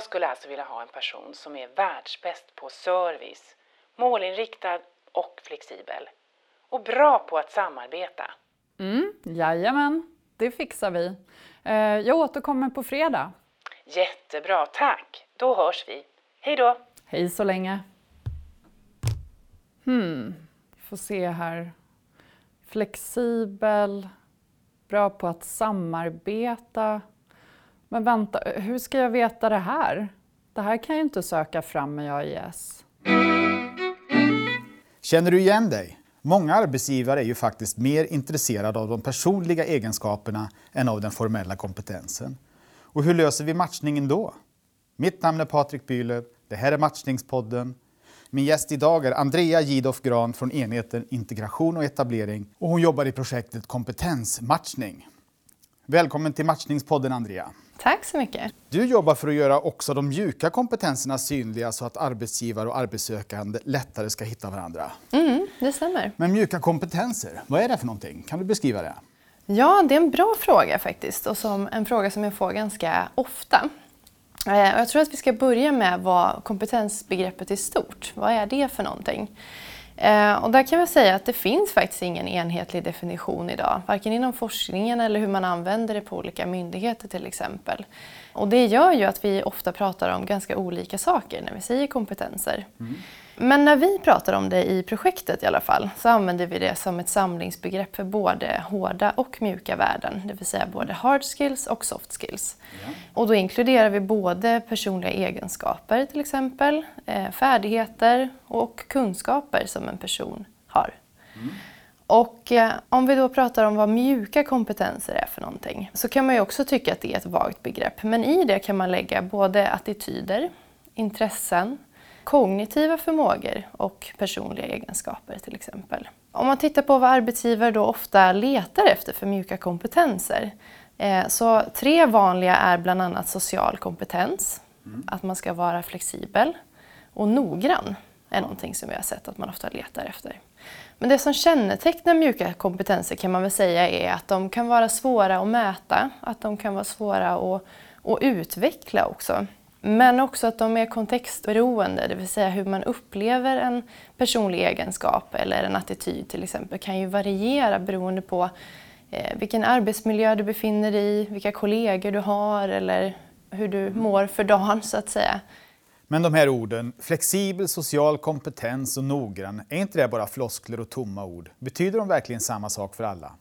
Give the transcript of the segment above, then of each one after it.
Jag skulle alltså vilja ha en person som är världsbäst på service, målinriktad och flexibel. Och bra på att samarbeta. Mm, jajamän, det fixar vi. Eh, jag återkommer på fredag. Jättebra, tack. Då hörs vi. Hej då! Hej så länge. Hmm, får se här. Flexibel, bra på att samarbeta. Men vänta, hur ska jag veta det här? Det här kan jag inte söka fram med AIS. Känner du igen dig? Många arbetsgivare är ju faktiskt mer intresserade av de personliga egenskaperna än av den formella kompetensen. Och hur löser vi matchningen då? Mitt namn är Patrik Bühler, Det här är Matchningspodden. Min gäst idag är Andrea Gidoff Gran från enheten Integration och etablering och hon jobbar i projektet Kompetensmatchning. Välkommen till Matchningspodden Andrea. Tack så mycket. Du jobbar för att göra också de mjuka kompetenserna synliga så att arbetsgivare och arbetssökande lättare ska hitta varandra. Mm, det stämmer. Men mjuka kompetenser, vad är det för någonting? Kan du beskriva det? Ja, det är en bra fråga faktiskt och som en fråga som jag får ganska ofta. Eh, jag tror att vi ska börja med vad kompetensbegreppet är stort. Vad är det för någonting? Eh, och där kan man säga att det finns faktiskt ingen enhetlig definition idag, varken inom forskningen eller hur man använder det på olika myndigheter till exempel. Och det gör ju att vi ofta pratar om ganska olika saker när vi säger kompetenser. Mm. Men när vi pratar om det i projektet i alla fall så använder vi det som ett samlingsbegrepp för både hårda och mjuka värden, det vill säga både hard skills och soft skills. Ja. Och då inkluderar vi både personliga egenskaper till exempel, eh, färdigheter och kunskaper som en person har. Mm. Och eh, om vi då pratar om vad mjuka kompetenser är för någonting så kan man ju också tycka att det är ett vagt begrepp. Men i det kan man lägga både attityder, intressen, kognitiva förmågor och personliga egenskaper till exempel. Om man tittar på vad arbetsgivare då ofta letar efter för mjuka kompetenser eh, så tre vanliga är bland annat social kompetens, mm. att man ska vara flexibel och noggrann är någonting som vi har sett att man ofta letar efter. Men det som kännetecknar mjuka kompetenser kan man väl säga är att de kan vara svåra att mäta, att de kan vara svåra att, att utveckla också. Men också att de är kontextberoende, det vill säga hur man upplever en personlig egenskap eller en attityd till exempel kan ju variera beroende på eh, vilken arbetsmiljö du befinner dig i, vilka kollegor du har eller hur du mår för dagen så att säga. Men de här orden, flexibel, social kompetens och noggrann, är inte det bara floskler och tomma ord? Betyder de verkligen samma sak för alla?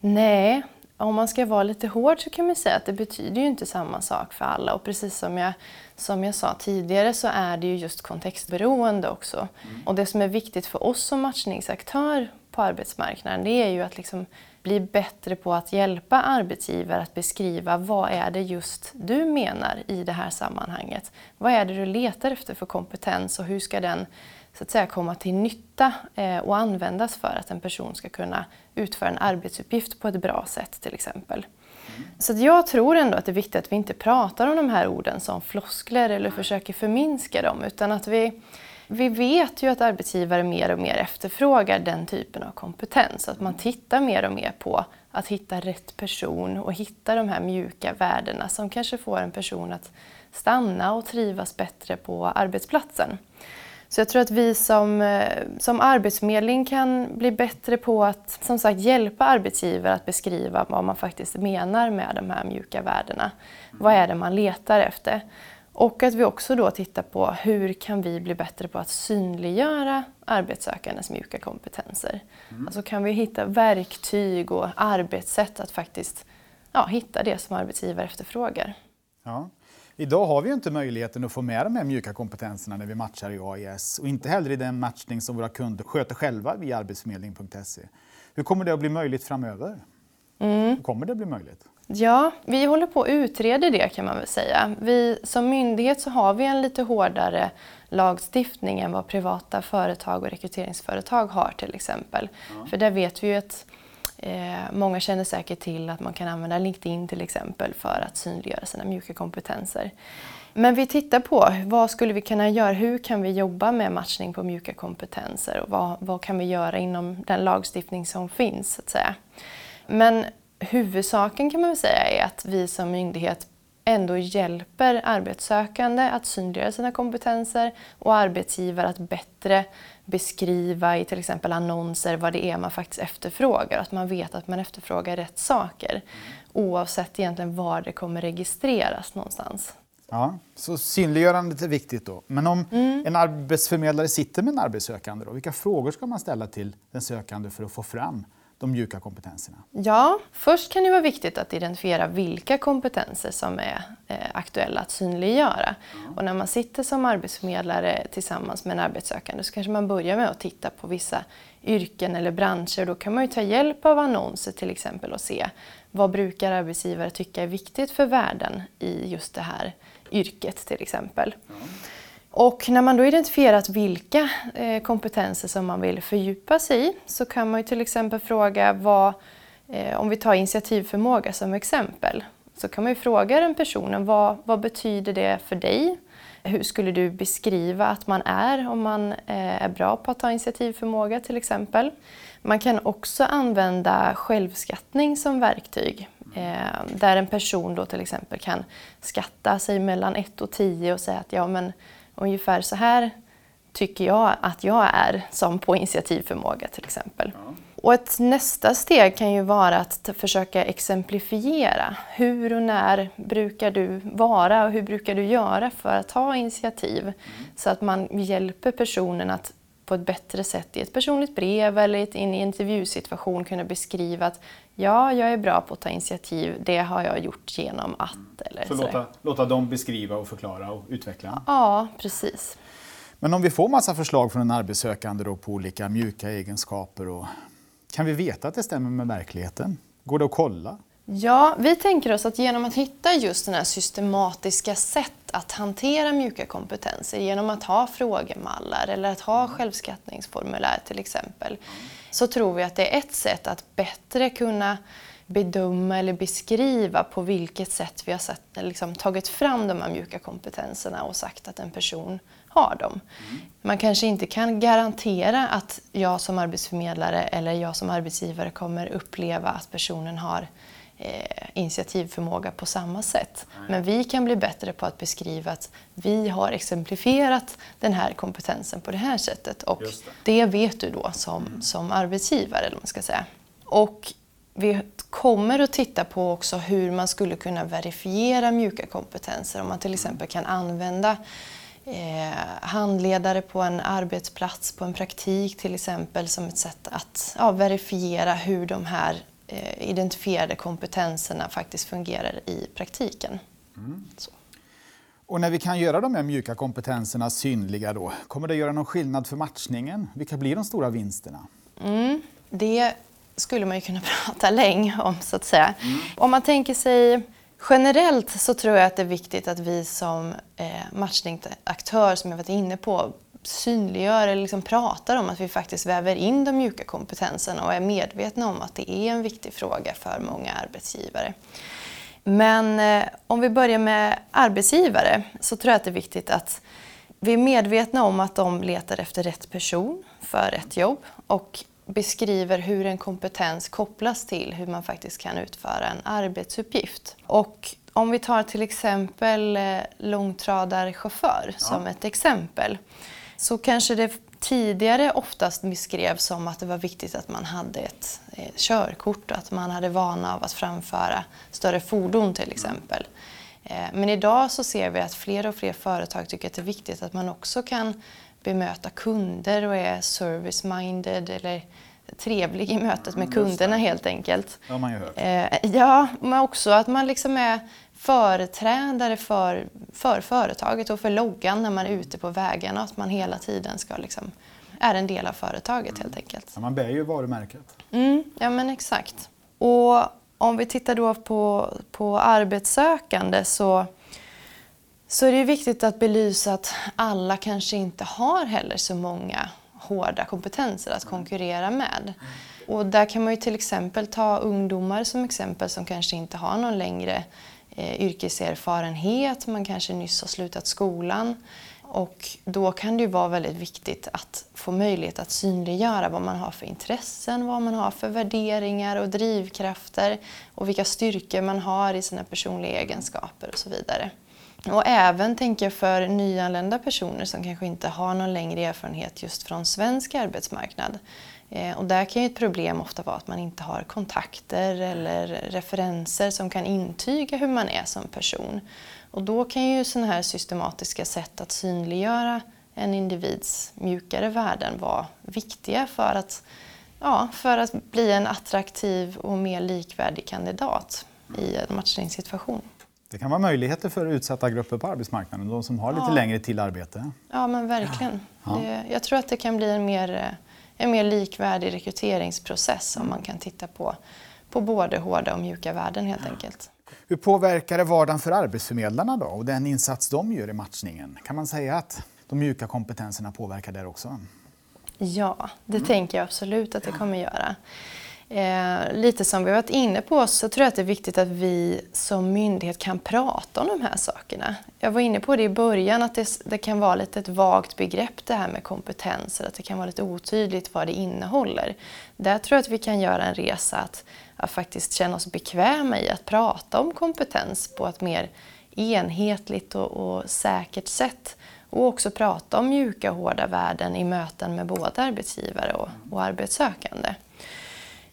Nej, om man ska vara lite hård så kan man säga att det betyder ju inte samma sak för alla. Och precis som jag, som jag sa tidigare så är det ju just kontextberoende också. Mm. Och det som är viktigt för oss som matchningsaktör på arbetsmarknaden det är ju att liksom bli bättre på att hjälpa arbetsgivare att beskriva vad är det just du menar i det här sammanhanget. Vad är det du letar efter för kompetens och hur ska den så att säga komma till nytta eh, och användas för att en person ska kunna utföra en arbetsuppgift på ett bra sätt till exempel. Så jag tror ändå att det är viktigt att vi inte pratar om de här orden som floskler eller försöker förminska dem utan att vi, vi vet ju att arbetsgivare mer och mer efterfrågar den typen av kompetens. Att man tittar mer och mer på att hitta rätt person och hitta de här mjuka värdena som kanske får en person att stanna och trivas bättre på arbetsplatsen. Så jag tror att vi som, eh, som arbetsförmedling kan bli bättre på att som sagt hjälpa arbetsgivare att beskriva vad man faktiskt menar med de här mjuka värdena. Vad är det man letar efter? Och att vi också då tittar på hur kan vi bli bättre på att synliggöra arbetssökandes mjuka kompetenser. Mm. Alltså kan vi hitta verktyg och arbetssätt att faktiskt ja, hitta det som arbetsgivare efterfrågar. Ja. Idag har vi ju inte möjligheten att få med de här mjuka kompetenserna när vi matchar i AIS och inte heller i den matchning som våra kunder sköter själva via arbetsförmedling.se. Hur kommer det att bli möjligt framöver? Mm. Kommer det att bli möjligt? Ja, vi håller på att utreda det kan man väl säga. Vi, som myndighet så har vi en lite hårdare lagstiftning än vad privata företag och rekryteringsföretag har till exempel. Ja. För där vet vi ju att Eh, många känner säkert till att man kan använda LinkedIn till exempel för att synliggöra sina mjuka kompetenser. Men vi tittar på vad skulle vi kunna göra? Hur kan vi jobba med matchning på mjuka kompetenser och vad, vad kan vi göra inom den lagstiftning som finns? Så att säga. Men huvudsaken kan man väl säga är att vi som myndighet ändå hjälper arbetssökande att synliggöra sina kompetenser och arbetsgivare att bättre beskriva i till exempel annonser vad det är man faktiskt efterfrågar. Att man vet att man efterfrågar rätt saker oavsett egentligen var det kommer registreras någonstans. Ja, så synliggörandet är viktigt då. Men om mm. en arbetsförmedlare sitter med en arbetssökande, då, vilka frågor ska man ställa till den sökande för att få fram de mjuka kompetenserna? Ja, först kan det vara viktigt att identifiera vilka kompetenser som är eh, aktuella att synliggöra. Mm. Och när man sitter som arbetsförmedlare tillsammans med en arbetssökande så kanske man börjar med att titta på vissa yrken eller branscher. Då kan man ju ta hjälp av annonser till exempel och se vad brukar arbetsgivare tycka är viktigt för värden i just det här yrket till exempel. Mm. Och när man då identifierat vilka eh, kompetenser som man vill fördjupa sig i så kan man ju till exempel fråga vad, eh, om vi tar initiativförmåga som exempel, så kan man ju fråga den personen vad, vad betyder det för dig? Hur skulle du beskriva att man är om man eh, är bra på att ta initiativförmåga till exempel? Man kan också använda självskattning som verktyg. där en person då till exempel kan skatta sig mellan 1 och 10 och säga att ja men ungefär så här tycker jag att jag är som på initiativförmåga till exempel. Ja. Och ett nästa steg kan ju vara att försöka exemplifiera. Hur och när brukar du vara och hur brukar du göra för att ta initiativ? Mm. Så att man hjälper personen att på ett bättre sätt i ett personligt brev eller i en intervjusituation kunna beskriva att ja, jag är bra på att ta initiativ, det har jag gjort genom att. Eller så låta, låta dem beskriva och förklara och utveckla? Ja, precis. Men om vi får massa förslag från en arbetssökande då på olika mjuka egenskaper, och, kan vi veta att det stämmer med verkligheten? Går det att kolla? Ja, vi tänker oss att genom att hitta just den här systematiska sätt att hantera mjuka kompetenser genom att ha frågemallar eller att ha självskattningsformulär till exempel, så tror vi att det är ett sätt att bättre kunna bedöma eller beskriva på vilket sätt vi har sett, liksom, tagit fram de här mjuka kompetenserna och sagt att en person har dem. Man kanske inte kan garantera att jag som arbetsförmedlare eller jag som arbetsgivare kommer uppleva att personen har eh, initiativförmåga på samma sätt. Men vi kan bli bättre på att beskriva att vi har exemplifierat den här kompetensen på det här sättet och det. det. vet du då som, mm. som arbetsgivare. Eller man ska säga. Och vi kommer att titta på också hur man skulle kunna verifiera mjuka kompetenser. Om man till exempel kan använda eh, handledare på en arbetsplats, på en praktik till exempel, som ett sätt att ja, verifiera hur de här eh, identifierade kompetenserna faktiskt fungerar i praktiken. Mm. Och när vi kan göra de här mjuka kompetenserna synliga då, kommer det göra någon skillnad för matchningen? Vilka blir de stora vinsterna? Mm. Det skulle man ju kunna prata länge om så att säga. Mm. Om man tänker sig generellt så tror jag att det är viktigt att vi som eh, matchningsaktör, som jag varit inne på, synliggör eller liksom pratar om att vi faktiskt väver in de mjuka kompetenserna och är medvetna om att det är en viktig fråga för många arbetsgivare. Men eh, om vi börjar med arbetsgivare så tror jag att det är viktigt att vi är medvetna om att de letar efter rätt person för rätt jobb och beskriver hur en kompetens kopplas till hur man faktiskt kan utföra en arbetsuppgift. Och om vi tar till exempel eh, långtradarchaufför ja. som ett exempel så kanske det tidigare oftast beskrevs som att det var viktigt att man hade ett, ett körkort och att man hade vana av att framföra större fordon till exempel. Eh, men idag så ser vi att fler och fler företag tycker att det är viktigt att man också kan bemöta kunder och är service-minded eller trevlig i mötet med kunderna helt enkelt. Ja, man ju hört. Eh, ja, men också att man liksom är företrädare för, för företaget och för loggan när man är ute på vägarna. Att man hela tiden ska liksom, är en del av företaget helt enkelt. Ja, man bär ju varumärket. Mm, ja men exakt. Och om vi tittar då på, på arbetssökande så, så är det viktigt att belysa att alla kanske inte har heller så många hårda kompetenser att konkurrera med. Och där kan man ju till exempel ta ungdomar som exempel som kanske inte har någon längre eh, yrkeserfarenhet, man kanske nyss har slutat skolan Och då kan det ju vara väldigt viktigt att få möjlighet att synliggöra vad man har för intressen, vad man har för värderingar och drivkrafter och vilka styrkor man har i sina personliga egenskaper och så vidare. Och även tänker jag för nyanlända personer som kanske inte har någon längre erfarenhet just från svensk arbetsmarknad. Eh, och där kan ju ett problem ofta vara att man inte har kontakter eller referenser som kan intyga hur man är som person. Och då kan ju sådana här systematiska sätt att synliggöra en individs mjukare värden vara viktiga för att, ja, för att bli en attraktiv och mer likvärdig kandidat i en matchningssituation. Det kan vara möjligheter för utsatta grupper på arbetsmarknaden, de som har lite ja. längre till arbete. Ja, men verkligen. Ja. Det, jag tror att det kan bli en mer, en mer likvärdig rekryteringsprocess om man kan titta på, på både hårda och mjuka värden helt enkelt. Hur påverkar det vardagen för arbetsförmedlarna då och den insats de gör i matchningen? Kan man säga att de mjuka kompetenserna påverkar där också? Ja, det mm. tänker jag absolut att det kommer göra. Eh, lite som vi har varit inne på så tror jag att det är viktigt att vi som myndighet kan prata om de här sakerna. Jag var inne på det i början att det, det kan vara lite ett vagt begrepp det här med kompetenser, att det kan vara lite otydligt vad det innehåller. Där tror jag att vi kan göra en resa att, att faktiskt känna oss bekväma i att prata om kompetens på ett mer enhetligt och, och säkert sätt. Och också prata om mjuka och hårda värden i möten med både arbetsgivare och, och arbetssökande.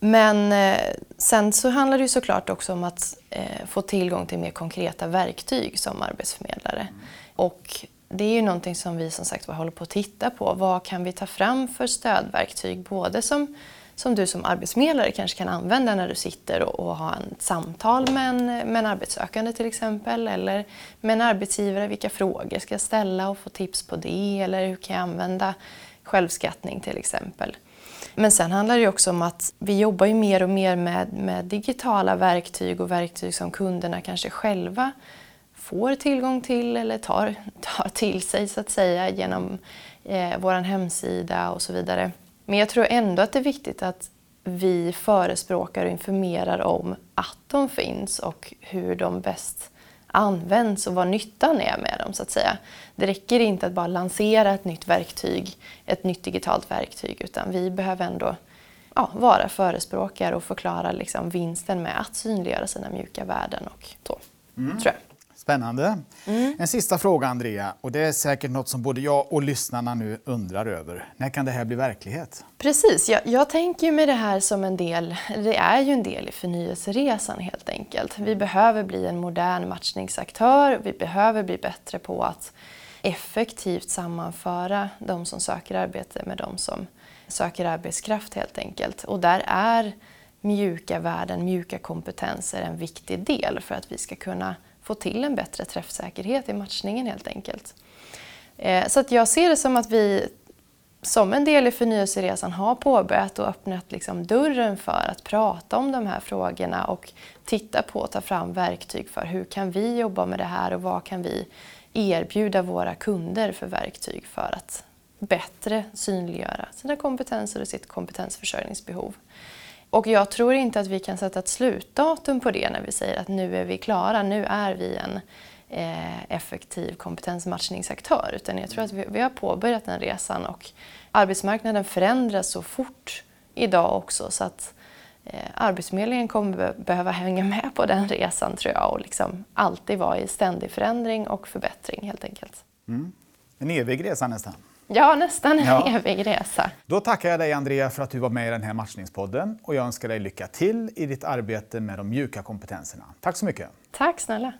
Men eh, sen så handlar det ju såklart också om att eh, få tillgång till mer konkreta verktyg som arbetsförmedlare. Mm. Och det är ju någonting som vi som sagt håller på att titta på. Vad kan vi ta fram för stödverktyg? Både som, som du som arbetsförmedlare kanske kan använda när du sitter och, och har ett samtal med en, med en arbetssökande till exempel. Eller med en arbetsgivare, vilka frågor ska jag ställa och få tips på det? Eller hur kan jag använda självskattning till exempel? Men sen handlar det också om att vi jobbar ju mer och mer med, med digitala verktyg och verktyg som kunderna kanske själva får tillgång till eller tar, tar till sig så att säga genom eh, vår hemsida och så vidare. Men jag tror ändå att det är viktigt att vi förespråkar och informerar om att de finns och hur de bäst används och vad nyttan är med dem så att säga. Det räcker inte att bara lansera ett nytt verktyg, ett nytt digitalt verktyg, utan vi behöver ändå ja, vara förespråkare och förklara liksom vinsten med att synliggöra sina mjuka värden och så, mm. tror jag. Spännande. Mm. En sista fråga Andrea, och det är säkert något som både jag och lyssnarna nu undrar över. När kan det här bli verklighet? Precis, jag, jag tänker med det här som en del, det är ju en del i förnyelseresan helt enkelt. Vi behöver bli en modern matchningsaktör, vi behöver bli bättre på att effektivt sammanföra de som söker arbete med de som söker arbetskraft helt enkelt. Och där är mjuka värden, mjuka kompetenser en viktig del för att vi ska kunna få till en bättre träffsäkerhet i matchningen helt enkelt. Eh, så att jag ser det som att vi som en del i förnyelseresan har påbörjat och öppnat liksom dörren för att prata om de här frågorna och titta på och ta fram verktyg för hur kan vi jobba med det här och vad kan vi erbjuda våra kunder för verktyg för att bättre synliggöra sina kompetenser och sitt kompetensförsörjningsbehov. Och jag tror inte att vi kan sätta ett slutdatum på det när vi säger att nu är vi klara, nu är vi en eh, effektiv kompetensmatchningsaktör. Utan jag tror att vi, vi har påbörjat den resan och arbetsmarknaden förändras så fort idag också så att eh, Arbetsförmedlingen kommer behöva hänga med på den resan tror jag och liksom alltid vara i ständig förändring och förbättring helt enkelt. Mm. En evig resa nästan. Ja, nästan en ja. evig resa. Då tackar jag dig Andrea för att du var med i den här matchningspodden och jag önskar dig lycka till i ditt arbete med de mjuka kompetenserna. Tack så mycket. Tack snälla.